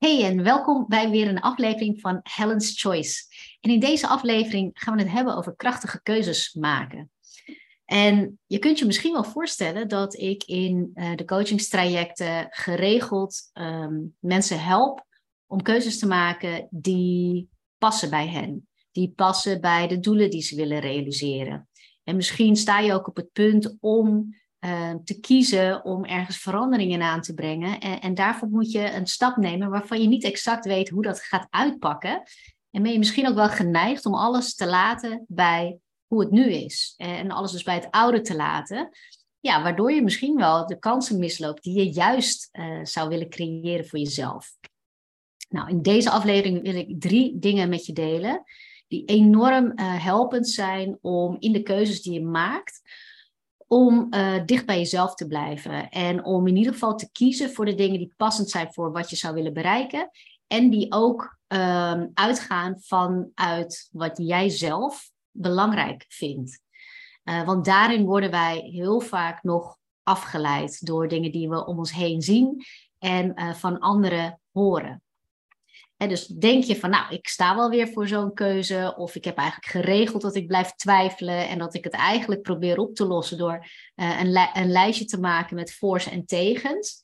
Hey en welkom bij weer een aflevering van Helen's Choice. En in deze aflevering gaan we het hebben over krachtige keuzes maken. En je kunt je misschien wel voorstellen dat ik in uh, de coachingstrajecten geregeld um, mensen help om keuzes te maken die passen bij hen. Die passen bij de doelen die ze willen realiseren. En misschien sta je ook op het punt om uh, te kiezen om ergens veranderingen aan te brengen. En, en, daarvoor moet je een stap nemen waarvan je niet exact weet hoe dat gaat uitpakken. En ben je misschien ook wel geneigd om alles te laten bij hoe het nu is. En alles dus bij het oude te laten. Ja, waardoor je misschien wel de kansen misloopt die je juist uh, zou willen creëren voor jezelf. Nou, in deze aflevering wil ik drie dingen met je delen die enorm uh, helpend zijn om in de keuzes die je maakt, om uh, dicht bij jezelf te blijven. En om in ieder geval te kiezen voor de dingen die passend zijn voor wat je zou willen bereiken. En die ook uh, uitgaan vanuit wat jij zelf belangrijk vindt. Uh, want daarin worden wij heel vaak nog afgeleid door dingen die we om ons heen zien en uh, van anderen horen. En dus denk je van, nou, ik sta wel weer voor zo'n keuze, of ik heb eigenlijk geregeld dat ik blijf twijfelen en dat ik het eigenlijk probeer op te lossen door uh, een, een, lijstje te maken met voor's en tegens.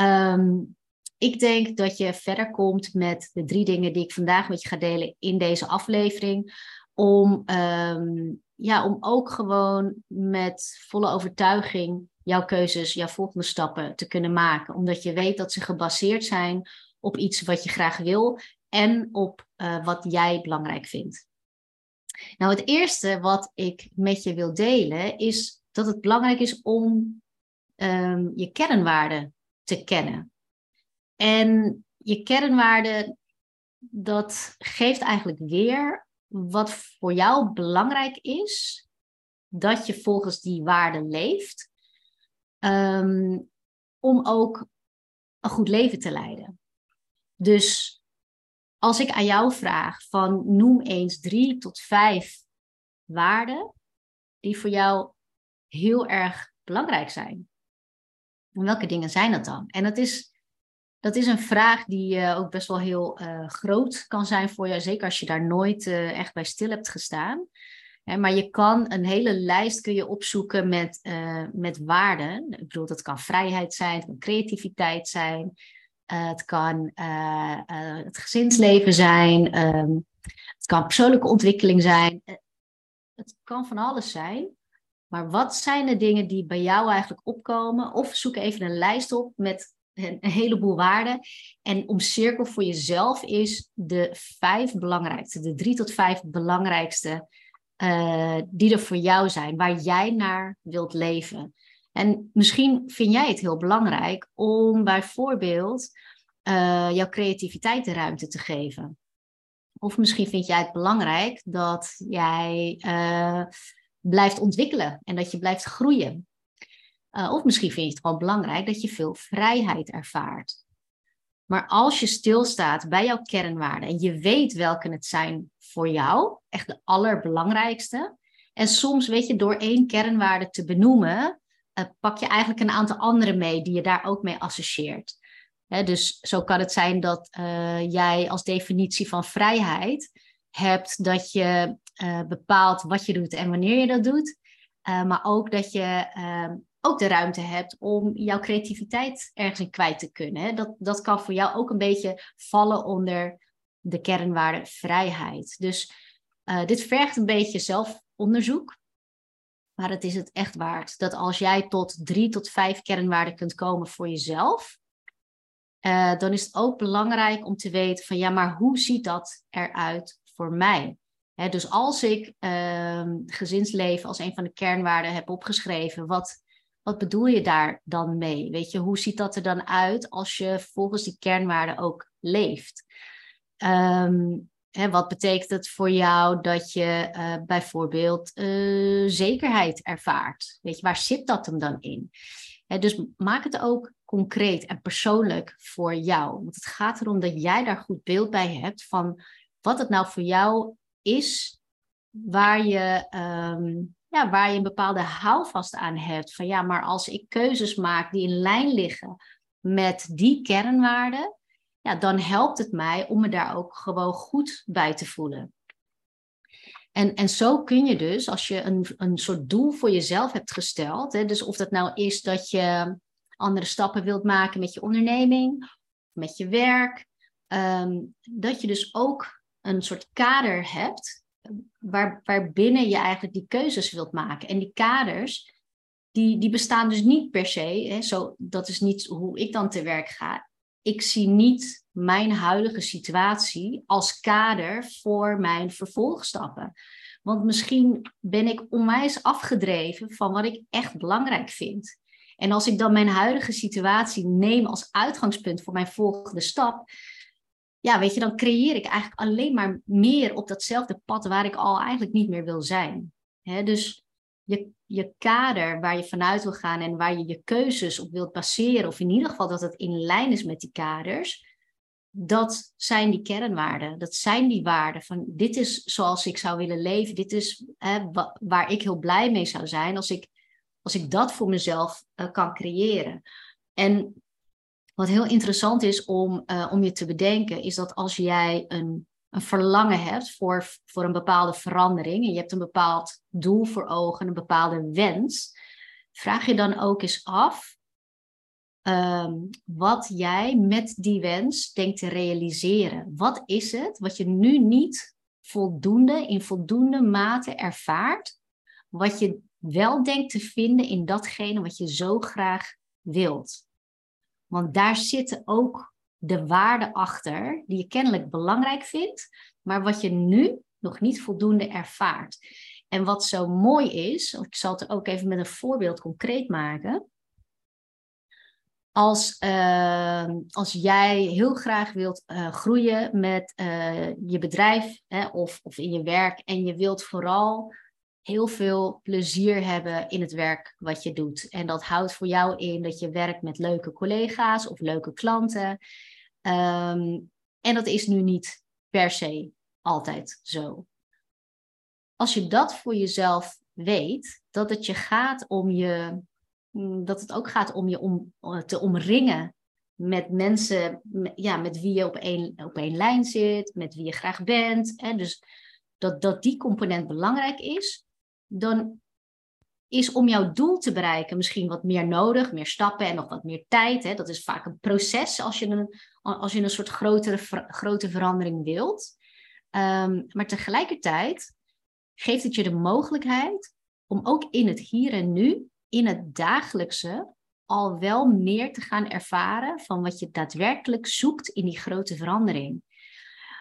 Um, ik denk dat je verder komt met de drie dingen die ik vandaag met je ga delen in deze aflevering, om, um, ja, om ook gewoon met volle overtuiging jouw keuzes, jouw volgende stappen te kunnen maken, omdat je weet dat ze gebaseerd zijn op iets wat je graag wil en op uh, wat jij belangrijk vindt. Nou, het eerste wat ik met je wil delen is dat het belangrijk is om um, je kernwaarden te kennen. En je kernwaarden, dat geeft eigenlijk weer wat voor jou belangrijk is, dat je volgens die waarden leeft, um, om ook een goed leven te leiden. Dus als ik aan jou vraag van noem eens drie tot vijf waarden die voor jou heel erg belangrijk zijn. Welke dingen zijn dat dan? En dat is, dat is een vraag die uh, ook best wel heel uh, groot kan zijn voor jou, zeker als je daar nooit uh, echt bij stil hebt gestaan. maar je kan een hele lijst kun je opzoeken met, met waarden. Ik bedoel, dat kan vrijheid zijn, kan creativiteit zijn, het kan uh, uh, het gezinsleven zijn. Um, het kan persoonlijke ontwikkeling zijn. Het kan van alles zijn. Maar wat zijn de dingen die bij jou eigenlijk opkomen? Of zoek even een lijst op met een, een heleboel waarden. En omcirkel voor jezelf is de vijf belangrijkste, de drie tot vijf belangrijkste die er voor jou zijn, waar jij naar wilt leven. En misschien vind jij het heel belangrijk om bijvoorbeeld uh, jouw creativiteit de ruimte te geven. Of misschien vind jij het belangrijk dat jij uh, blijft ontwikkelen en dat je blijft groeien. Uh, of misschien vind je het gewoon belangrijk dat je veel vrijheid ervaart. Maar als je stilstaat bij jouw kernwaarden en je weet welke het zijn voor jou, echt de allerbelangrijkste. En soms weet je, door één kernwaarde te benoemen, uh, pak je eigenlijk een aantal andere mee die je daar ook mee associeert. dus zo kan het zijn dat uh, jij als definitie van vrijheid hebt dat je uh, bepaalt wat je doet en wanneer je dat doet. maar ook dat je ehm, ook de ruimte hebt om jouw creativiteit ergens in kwijt te kunnen. Dat, dat kan voor jou ook een beetje vallen onder de kernwaarde vrijheid. Dus dit vergt een beetje zelfonderzoek. Maar het is het echt waard dat als jij tot drie tot vijf kernwaarden kunt komen voor jezelf, uh, dan is het ook belangrijk om te weten van ja, maar hoe ziet dat eruit voor mij? Dus als ik uh, gezinsleven als een van de kernwaarden heb opgeschreven, wat, wat bedoel je daar dan mee? Weet je, hoe ziet dat er dan uit als je volgens die kernwaarden ook leeft? Um, Hè, wat betekent het voor jou dat je uh, bijvoorbeeld uh, zekerheid ervaart? Weet je, waar zit dat hem dan in? Dus maak het ook concreet en persoonlijk voor jou. Want het gaat erom dat jij daar goed beeld bij hebt van wat het nou voor jou is, waar je, um, ja, waar je een bepaalde houvast aan hebt. Van ja, maar als ik keuzes maak die in lijn liggen met die kernwaarden, ja, dan helpt het mij om me daar ook gewoon goed bij te voelen. En, en zo kun je dus, als je een, een soort doel voor jezelf hebt gesteld, hè, dus of dat nou is dat je andere stappen wilt maken met je onderneming, met je werk, ehm, dat je dus ook een soort kader hebt waar, waarbinnen je eigenlijk die keuzes wilt maken. En die kaders, die, die bestaan dus niet per se, hè, zo, dat is niet hoe ik dan te werk ga. Ik zie niet mijn huidige situatie als kader voor mijn vervolgstappen. Want misschien ben ik onwijs afgedreven van wat ik echt belangrijk vind. En als ik dan mijn huidige situatie neem als uitgangspunt voor mijn volgende stap, ja, weet je, dan creëer ik eigenlijk alleen maar meer op datzelfde pad waar ik al eigenlijk niet meer wil zijn. dus je, je kader waar je vanuit wil gaan en waar je je keuzes op wilt baseren, of in ieder geval dat het in lijn is met die kaders, dat zijn die kernwaarden. Dat zijn die waarden van dit is zoals ik zou willen leven, dit is waar ik heel blij mee zou zijn als ik, als ik dat voor mezelf uh, kan creëren. En wat heel interessant is om, uh, om je te bedenken, is dat als jij een, een verlangen hebt voor, voor een bepaalde verandering en je hebt een bepaald doel voor ogen, een bepaalde wens, vraag je dan ook eens af um, wat jij met die wens denkt te realiseren. Wat is het wat je nu niet voldoende, in voldoende mate ervaart, wat je wel denkt te vinden in datgene wat je zo graag wilt? Want daar zitten ook de waarden achter die je kennelijk belangrijk vindt, maar wat je nu nog niet voldoende ervaart. En wat zo mooi is, ik zal het ook even met een voorbeeld concreet maken. Als, uh, als jij heel graag wilt uh, groeien met uh, je bedrijf hè, of, of in je werk en je wilt vooral heel veel plezier hebben in het werk wat je doet. En dat houdt voor jou in dat je werkt met leuke collega's of leuke klanten. Um, en dat is nu niet per se altijd zo. Als je dat voor jezelf weet, dat het je gaat om je, mm, dat het ook gaat om je om, eh, te omringen met mensen ja, met wie je op één, op één lijn zit, met wie je graag bent. Hè? Dus dat, dat die component belangrijk is, dan is om jouw doel te bereiken misschien wat meer nodig, meer stappen en nog wat meer tijd. Hè. Dat is vaak een proces als je een, als je een soort grotere, grote verandering wilt. Um, maar tegelijkertijd geeft het je de mogelijkheid om ook in het hier en nu, in het dagelijkse, al wel meer te gaan ervaren van wat je daadwerkelijk zoekt in die grote verandering.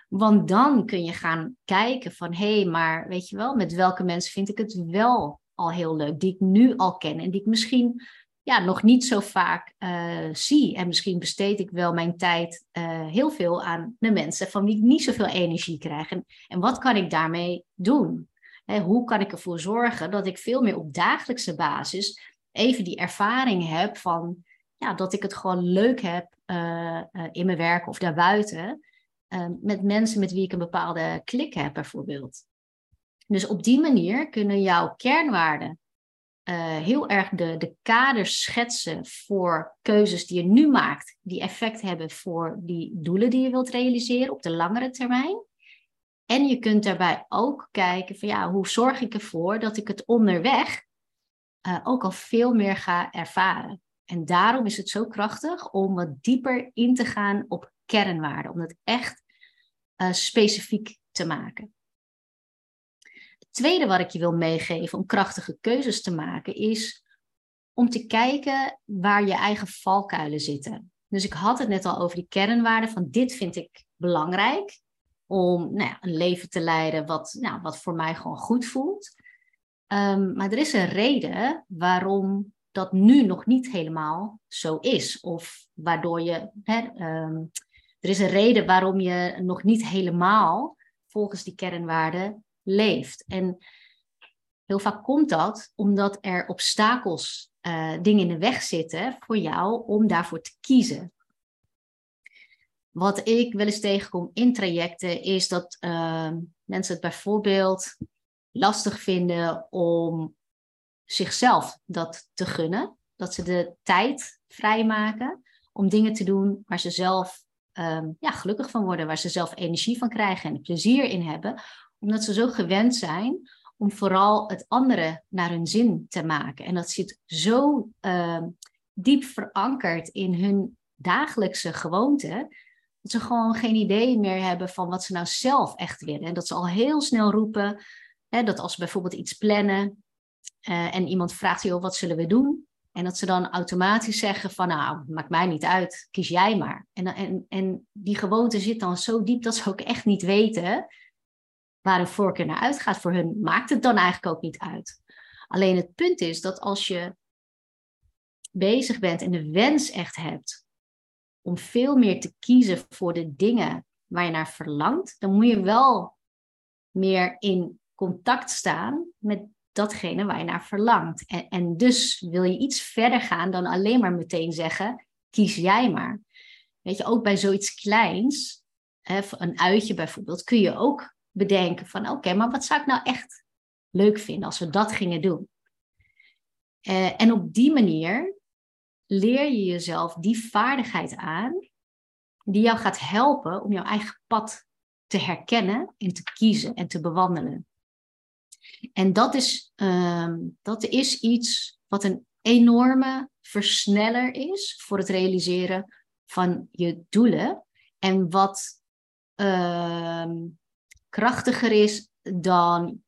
Want dan kun je gaan kijken van hé, hey, maar weet je wel, met welke mensen vind ik het wel al heel leuk, die ik nu al ken en die ik misschien ja, nog niet zo vaak uh, zie. En misschien besteed ik wel mijn tijd uh, heel veel aan de mensen van wie ik niet zoveel energie krijg. En, en wat kan ik daarmee doen? Hè, hoe kan ik ervoor zorgen dat ik veel meer op dagelijkse basis even die ervaring heb van ja, dat ik het gewoon leuk heb uh, in mijn werk of daarbuiten. Met mensen met wie ik een bepaalde klik heb, bijvoorbeeld. Dus op die manier kunnen jouw kernwaarden uh, heel erg de, de kaders schetsen voor keuzes die je nu maakt, die effect hebben voor die doelen die je wilt realiseren op de langere termijn. En je kunt daarbij ook kijken van ja, hoe zorg ik ervoor dat ik het onderweg uh, ook al veel meer ga ervaren. En daarom is het zo krachtig om wat dieper in te gaan op kernwaarden, om het echt uh, specifiek te maken. Tweede wat ik je wil meegeven om krachtige keuzes te maken is om te kijken waar je eigen valkuilen zitten. Dus ik had het net al over die kernwaarden van dit vind ik belangrijk om nou ja, een leven te leiden wat, nou, wat voor mij gewoon goed voelt. Um, maar er is een reden waarom dat nu nog niet helemaal zo is. Of waardoor je hè, um, er is een reden waarom je nog niet helemaal volgens die kernwaarden leeft. En heel vaak komt dat omdat er obstakels, uh, dingen in de weg zitten voor jou om daarvoor te kiezen. Wat ik wel eens tegenkom in trajecten is dat uh, mensen het bijvoorbeeld lastig vinden om zichzelf dat te gunnen. Dat ze de tijd vrijmaken om dingen te doen waar ze zelf ehm, ja, gelukkig van worden, waar ze zelf energie van krijgen en plezier in hebben, omdat ze zo gewend zijn om vooral het andere naar hun zin te maken. En dat zit zo ehm, diep verankerd in hun dagelijkse gewoonte, dat ze gewoon geen idee meer hebben van wat ze nou zelf echt willen. En dat ze al heel snel roepen, hè, dat als ze bijvoorbeeld iets plannen uh, en iemand vraagt, joh, wat zullen we doen? En dat ze dan automatisch zeggen van, nou, maakt mij niet uit, kies jij maar. En, en, en die gewoonte zit dan zo diep dat ze ook echt niet weten waar een voorkeur naar uitgaat. Voor hun maakt het dan eigenlijk ook niet uit. Alleen het punt is dat als je bezig bent en de wens echt hebt om veel meer te kiezen voor de dingen waar je naar verlangt, dan moet je wel meer in contact staan met datgene waar je naar verlangt. En, en dus wil je iets verder gaan dan alleen maar meteen zeggen, kies jij maar. Weet je, ook bij zoiets kleins, hè, een uitje bijvoorbeeld, kun je ook bedenken van oké, maar wat zou ik nou echt leuk vinden als we dat gingen doen? Uh, en op die manier leer je jezelf die vaardigheid aan die jou gaat helpen om jouw eigen pad te herkennen en te kiezen en te bewandelen. En dat is, um, dat is iets wat een enorme versneller is voor het realiseren van je doelen. En wat uh, krachtiger is dan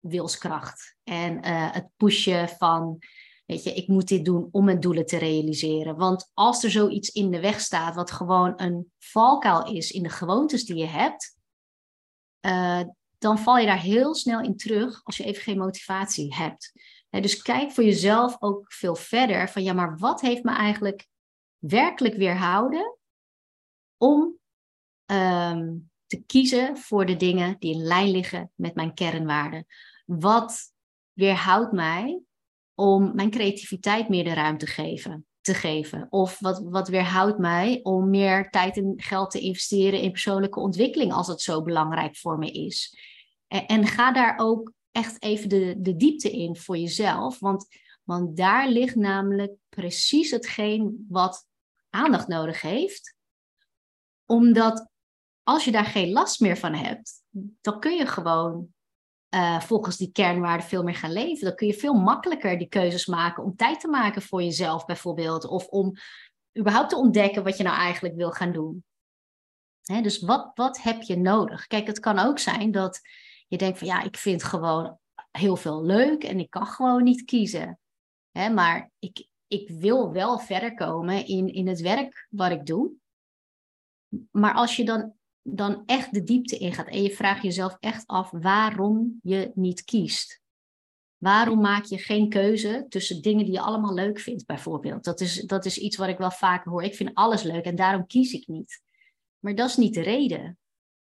wilskracht. En uh, het pushen van, weet je, ik moet dit doen om mijn doelen te realiseren. Want als er zoiets in de weg staat, wat gewoon een valkuil is in de gewoontes die je hebt, uh, dan val je daar heel snel in terug als je even geen motivatie hebt. dus kijk voor jezelf ook veel verder van ja, maar wat heeft me eigenlijk werkelijk weerhouden om um, te kiezen voor de dingen die in lijn liggen met mijn kernwaarden? Wat weerhoudt mij om mijn creativiteit meer de ruimte geven, te geven? Of wat, wat weerhoudt mij om meer tijd en geld te investeren in persoonlijke ontwikkeling als het zo belangrijk voor me is? En, en ga daar ook echt even de, de diepte in voor jezelf, want, want daar ligt namelijk precies hetgeen wat aandacht nodig heeft. Omdat als je daar geen last meer van hebt, dan kun je gewoon uh, volgens die kernwaarden veel meer gaan leven. Dan kun je veel makkelijker die keuzes maken om tijd te maken voor jezelf bijvoorbeeld. Of om überhaupt te ontdekken wat je nou eigenlijk wil gaan doen. dus wat, wat heb je nodig? Kijk, het kan ook zijn dat je denkt van ja, ik vind gewoon heel veel leuk en ik kan gewoon niet kiezen. maar ik, ik wil wel verder komen in, in het werk wat ik doe. Maar als je dan dan echt de diepte ingaat en je vraagt jezelf echt af waarom je niet kiest. Waarom maak je geen keuze tussen dingen die je allemaal leuk vindt, bijvoorbeeld? Dat is, dat is iets wat ik wel vaker hoor. Ik vind alles leuk en daarom kies ik niet. Maar dat is niet de reden.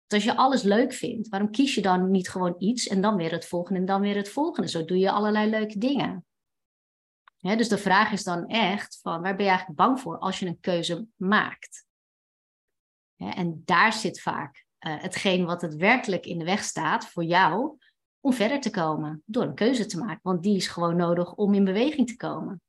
Want als je alles leuk vindt, waarom kies je dan niet gewoon iets en dan weer het volgende en dan weer het volgende? Zo doe je allerlei leuke dingen. dus de vraag is dan echt van waar ben je eigenlijk bang voor als je een keuze maakt? En daar zit vaak uh, hetgeen wat het werkelijk in de weg staat voor jou om verder te komen door een keuze te maken. Want die is gewoon nodig om in beweging te komen.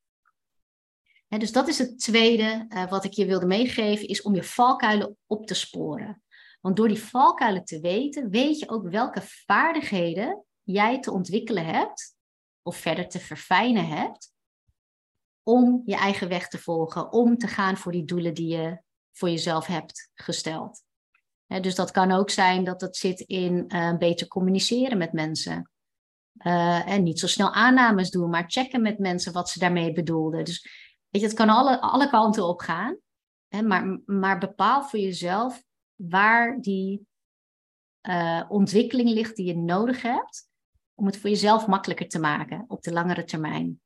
dus dat is het tweede uh, wat ik je wilde meegeven, is om je valkuilen op te sporen. Want door die valkuilen te weten, weet je ook welke vaardigheden jij te ontwikkelen hebt of verder te verfijnen hebt om je eigen weg te volgen, om te gaan voor die doelen die je voor jezelf hebt gesteld. dus dat kan ook zijn dat het zit in uh, beter communiceren met mensen. Uh, en niet zo snel aannames doen, maar checken met mensen wat ze daarmee bedoelden. Dus weet je, het kan alle, alle kanten op gaan. Maar, maar bepaal voor jezelf waar die uh, ontwikkeling ligt die je nodig hebt om het voor jezelf makkelijker te maken op de langere termijn.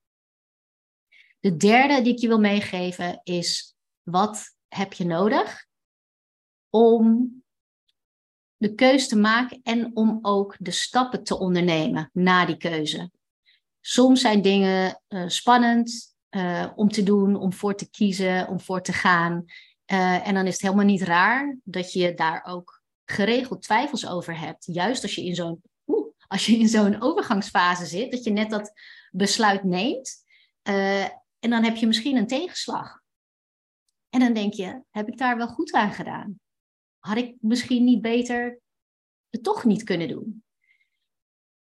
De derde die ik je wil meegeven is wat heb je nodig om de keuze te maken en om ook de stappen te ondernemen na die keuze. Soms zijn dingen uh, spannend uh, om te doen, om voor te kiezen, om voor te gaan. Uh, en dan is het helemaal niet raar dat je daar ook geregeld twijfels over hebt. Juist als je in zo'n als je in zo'n overgangsfase zit, dat je net dat besluit neemt. en dan heb je misschien een tegenslag. En dan denk je, heb ik daar wel goed aan gedaan? Had ik misschien niet beter het toch niet kunnen doen?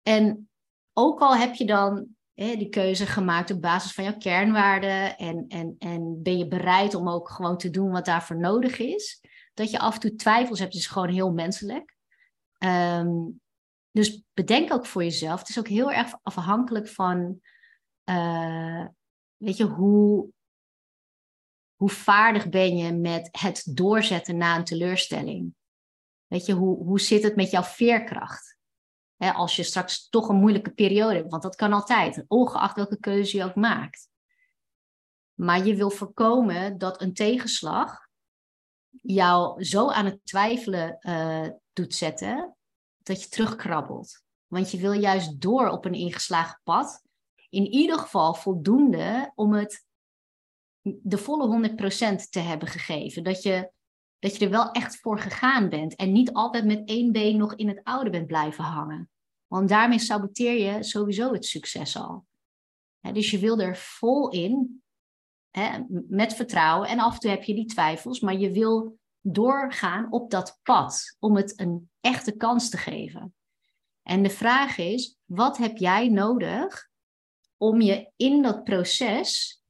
En ook al heb je dan hè, die keuze gemaakt op basis van jouw kernwaarden en, en, en ben je bereid om ook gewoon te doen wat daarvoor nodig is, dat je af en toe twijfels hebt, is gewoon heel menselijk. Ehm, dus bedenk ook voor jezelf. Het is ook heel erg afhankelijk van, uh, weet je, hoe, hoe vaardig ben je met het doorzetten na een teleurstelling? Weet je, hoe, hoe zit het met jouw veerkracht? als je straks toch een moeilijke periode hebt, want dat kan altijd, ongeacht welke keuze je ook maakt. Maar je wil voorkomen dat een tegenslag jou zo aan het twijfelen uh, doet zetten, dat je terugkrabbelt. Want je wil juist door op een ingeslagen pad, in ieder geval voldoende om het de volle 100% te hebben gegeven. Dat je, dat je er wel echt voor gegaan bent en niet altijd met één been nog in het oude bent blijven hangen. Want daarmee saboteer je sowieso het succes al. dus je wil er vol in, met vertrouwen. En af en toe heb je die twijfels, maar je wil doorgaan op dat pad om het een echte kans te geven. En de vraag is, wat heb jij nodig om je in dat proces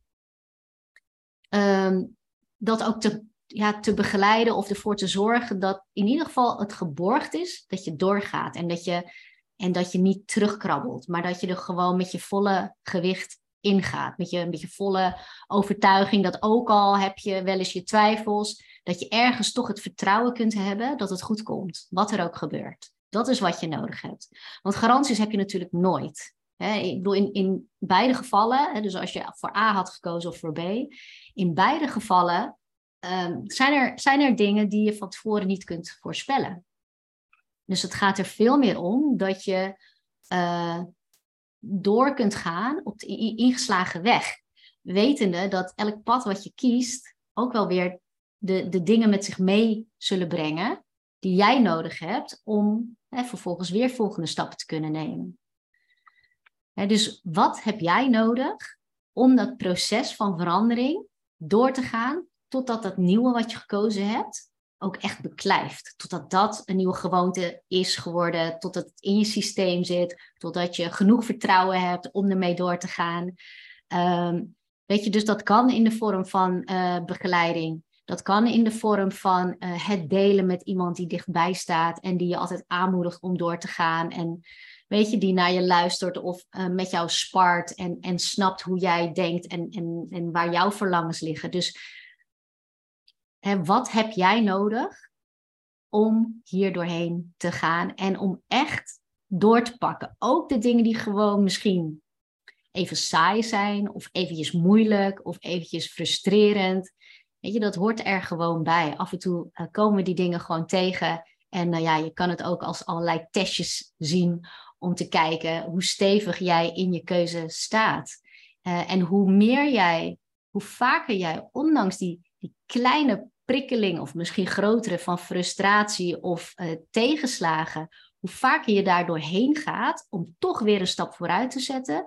um, dat ook te, ja, te begeleiden of ervoor te zorgen dat in ieder geval het geborgd is, dat je doorgaat en dat je, en dat je niet terugkrabbelt, maar dat je er gewoon met je volle gewicht ingaat. Met je, met je volle overtuiging dat ook al heb je wel eens je twijfels, dat je ergens toch het vertrouwen kunt hebben dat het goed komt, wat er ook gebeurt. Dat is wat je nodig hebt. Want garanties heb je natuurlijk nooit. ik bedoel, in, in beide gevallen, dus als je voor A had gekozen of voor B, in beide gevallen um, zijn, er, zijn er dingen die je van tevoren niet kunt voorspellen. Dus het gaat er veel meer om dat je uh, door kunt gaan op de ingeslagen weg. Wetende dat elk pad wat je kiest ook wel weer de, de dingen met zich mee zullen brengen die jij nodig hebt om hè, vervolgens weer volgende stappen te kunnen nemen. Hè, dus wat heb jij nodig om dat proces van verandering door te gaan totdat dat nieuwe wat je gekozen hebt ook echt beklijft. Totdat dat een nieuwe gewoonte is geworden, totdat het in je systeem zit, totdat je genoeg vertrouwen hebt om ermee door te gaan. Um, weet je, dus dat kan in de vorm van uh, begeleiding. Dat kan in de vorm van uh, het delen met iemand die dichtbij staat en die je altijd aanmoedigt om door te gaan. En weet je, die naar je luistert of uh, met jou spart en, en snapt hoe jij denkt en, en, en waar jouw verlangens liggen. Dus hè, wat heb jij nodig om hier doorheen te gaan en om echt door te pakken? Ook de dingen die gewoon misschien even saai zijn of eventjes moeilijk of eventjes frustrerend. Weet je, dat hoort er gewoon bij. Af en toe uh, komen die dingen gewoon tegen. En nou ja, je kan het ook als allerlei testjes zien om te kijken hoe stevig jij in je keuze staat. Uh, en hoe meer jij, hoe vaker jij, ondanks die, die kleine prikkeling of misschien grotere van frustratie of uh, tegenslagen, hoe vaker je daar doorheen gaat om toch weer een stap vooruit te zetten,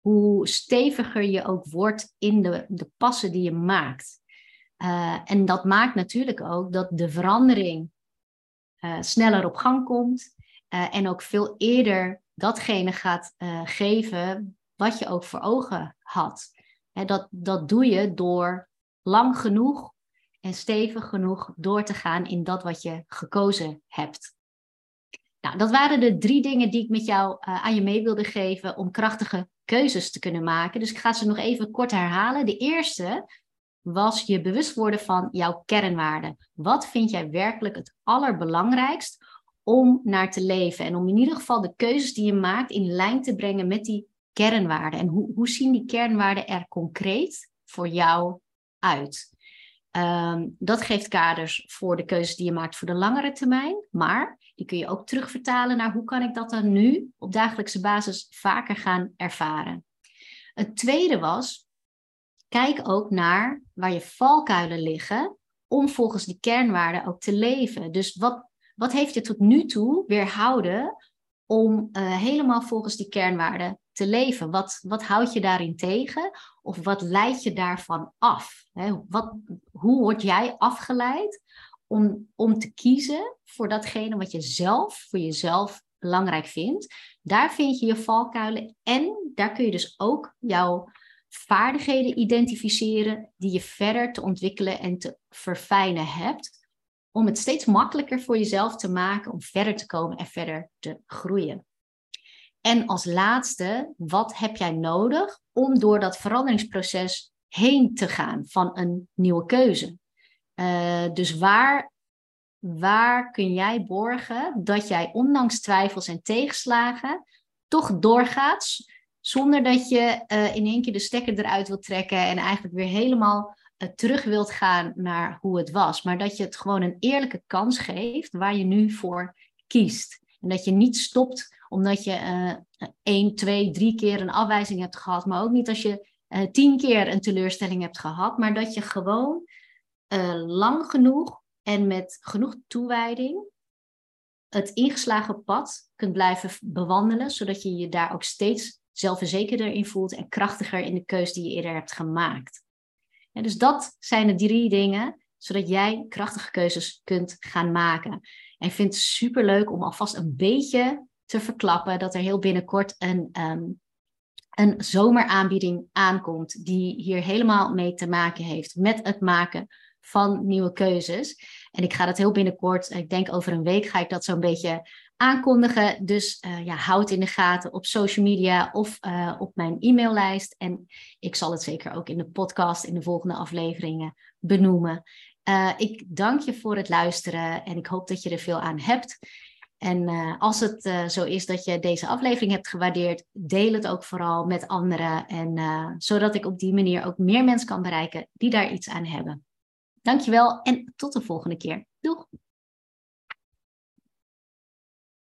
hoe steviger je ook wordt in de, de passen die je maakt. Uh, en dat maakt natuurlijk ook dat de verandering sneller op gang komt uh, en ook veel eerder datgene gaat geven wat je ook voor ogen had. Dat, dat doe je door lang genoeg en stevig genoeg door te gaan in dat wat je gekozen hebt. Nou, dat waren de drie dingen die ik met jou aan je mee wilde geven om krachtige keuzes te kunnen maken. Dus ik ga ze nog even kort herhalen. De eerste was je bewust worden van jouw kernwaarden. Wat vind jij werkelijk het allerbelangrijkst om naar te leven? En om in ieder geval de keuzes die je maakt in lijn te brengen met die kernwaarden. En hoe, hoe zien die kernwaarden er concreet voor jou uit? Ehm, dat geeft kaders voor de keuzes die je maakt voor de langere termijn. Maar die kun je ook terugvertalen naar hoe kan ik dat dan nu op dagelijkse basis vaker gaan ervaren. Het tweede was, kijk ook naar waar je valkuilen liggen om volgens die kernwaarden ook te leven. Dus wat, wat heeft je tot nu toe weerhouden om uh, helemaal volgens die kernwaarden te leven? Wat, wat houd je daarin tegen Of wat leid je daarvan af? wat, hoe word jij afgeleid om, om te kiezen voor datgene wat je zelf, voor jezelf belangrijk vindt? Daar vind je je valkuilen en daar kun je dus ook jouw vaardigheden identificeren die je verder te ontwikkelen en te verfijnen hebt. Om het steeds makkelijker voor jezelf te maken om verder te komen en verder te groeien. En als laatste, wat heb jij nodig om door dat veranderingsproces heen te gaan van een nieuwe keuze? Uh, dus waar, waar kun jij borgen dat jij ondanks twijfels en tegenslagen toch doorgaat, zonder dat je uh, in één keer de stekker eruit wilt trekken en eigenlijk weer helemaal uh, terug wilt gaan naar hoe het was, maar dat je het gewoon een eerlijke kans geeft waar je nu voor kiest. En dat je niet stopt omdat je uh, één, twee, drie keer een afwijzing hebt gehad, maar ook niet als je tien keer een teleurstelling hebt gehad, maar dat je gewoon lang genoeg en met genoeg toewijding het ingeslagen pad kunt blijven bewandelen, zodat je je daar ook steeds zelfverzekerder in voelt en krachtiger in de keus die je eerder hebt gemaakt. En dus dat zijn de drie dingen, zodat jij krachtige keuzes kunt gaan maken. En ik vind het superleuk om alvast een beetje te verklappen dat er heel binnenkort een, um, een zomeraanbieding aankomt, die hier helemaal mee te maken heeft met het maken van nieuwe keuzes. En ik ga dat heel binnenkort, ik denk over een week, ga ik dat zo'n beetje aankondigen. Dus uh, ja, houd in de gaten op social media of uh, op mijn e-maillijst. En ik zal het zeker ook in de podcast in de volgende afleveringen benoemen. Uh, ik dank je voor het luisteren en ik hoop dat je er veel aan hebt. En als het zo is dat je deze aflevering hebt gewaardeerd, deel het ook vooral met anderen. En zodat ik op die manier ook meer mensen kan bereiken die daar iets aan hebben. Dankjewel en tot de volgende keer.